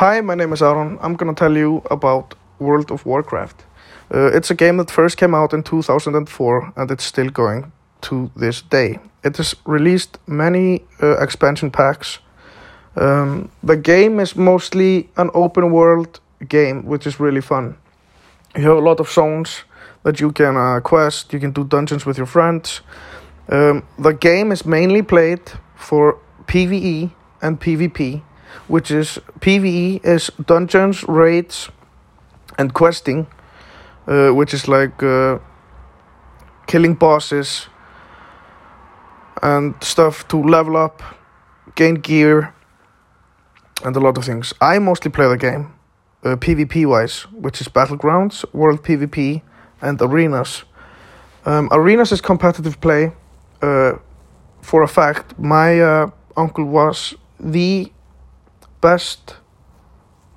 Hi, my name is Aaron. I'm gonna tell you about World of Warcraft. Uh, it's a game that first came out in 2004 and it's still going to this day. It has released many uh, expansion packs. Um, the game is mostly an open world game, which is really fun. You have a lot of zones that you can uh, quest, you can do dungeons with your friends. Um, the game is mainly played for PvE and PvP, which is PvE is dungeons, raids, and questing, uh, which is like uh, killing bosses and stuff to level up, gain gear, and a lot of things. I mostly play the game uh, PvP wise, which is Battlegrounds, World PvP, and Arenas. Um, arenas is competitive play. Uh, for a fact, my uh, uncle was the best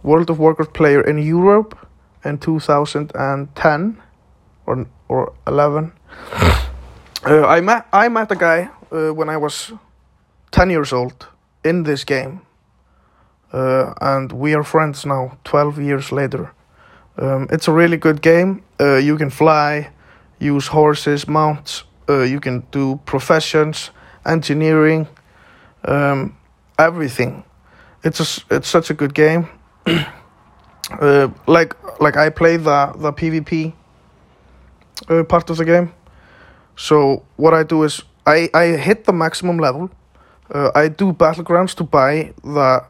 World of Warcraft player in Europe in 2010 or or 11. Uh, I met I met a guy uh, when I was 10 years old in this game, uh, and we are friends now. 12 years later, um, it's a really good game. Uh, you can fly, use horses, mounts. Uh, you can do professions, engineering, um, everything. It's a, it's such a good game. uh, like like I play the the PvP uh, part of the game. So what I do is I I hit the maximum level. Uh, I do battlegrounds to buy the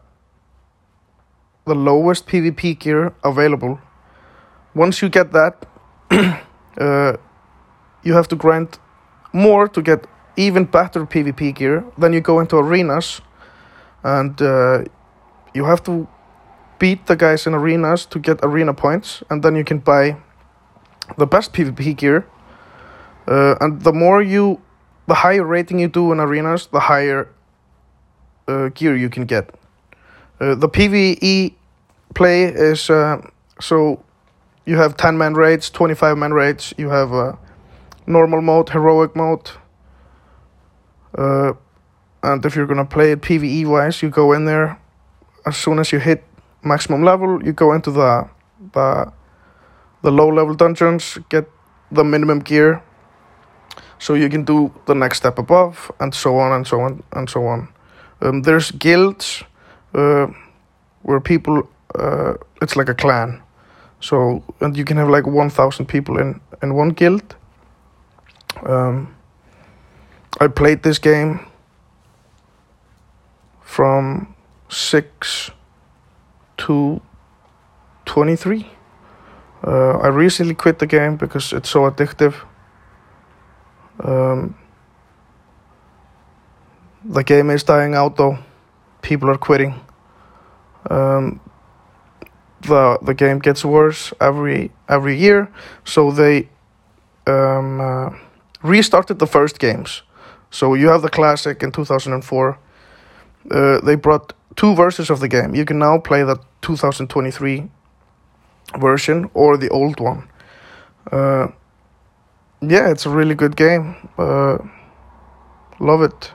the lowest PvP gear available. Once you get that, uh, you have to grind more to get even better PvP gear. Then you go into arenas, and uh, you have to beat the guys in arenas to get arena points, and then you can buy the best PvP gear. Uh, and the more you, the higher rating you do in arenas, the higher uh, gear you can get. Uh, the PvE play is uh, so you have 10 man raids, 25 man raids, you have uh, normal mode, heroic mode. Uh, and if you're gonna play it PvE wise, you go in there as soon as you hit maximum level, you go into the the the low level dungeons, get the minimum gear, so you can do the next step above, and so on and so on and so on. Um, there's guilds uh, where people, uh, it's like a clan, so and you can have like one thousand people in in one guild. Um, I played this game from six to 23. Uh, I recently quit the game because it's so addictive. Um, the game is dying out though. People are quitting. Um, the the game gets worse every every year, so they um, uh, restarted the first games. So you have the classic in 2004. Uh, they brought two versions of the game. You can now play the 2023 version or the old one. Uh, yeah, it's a really good game. Uh, love it.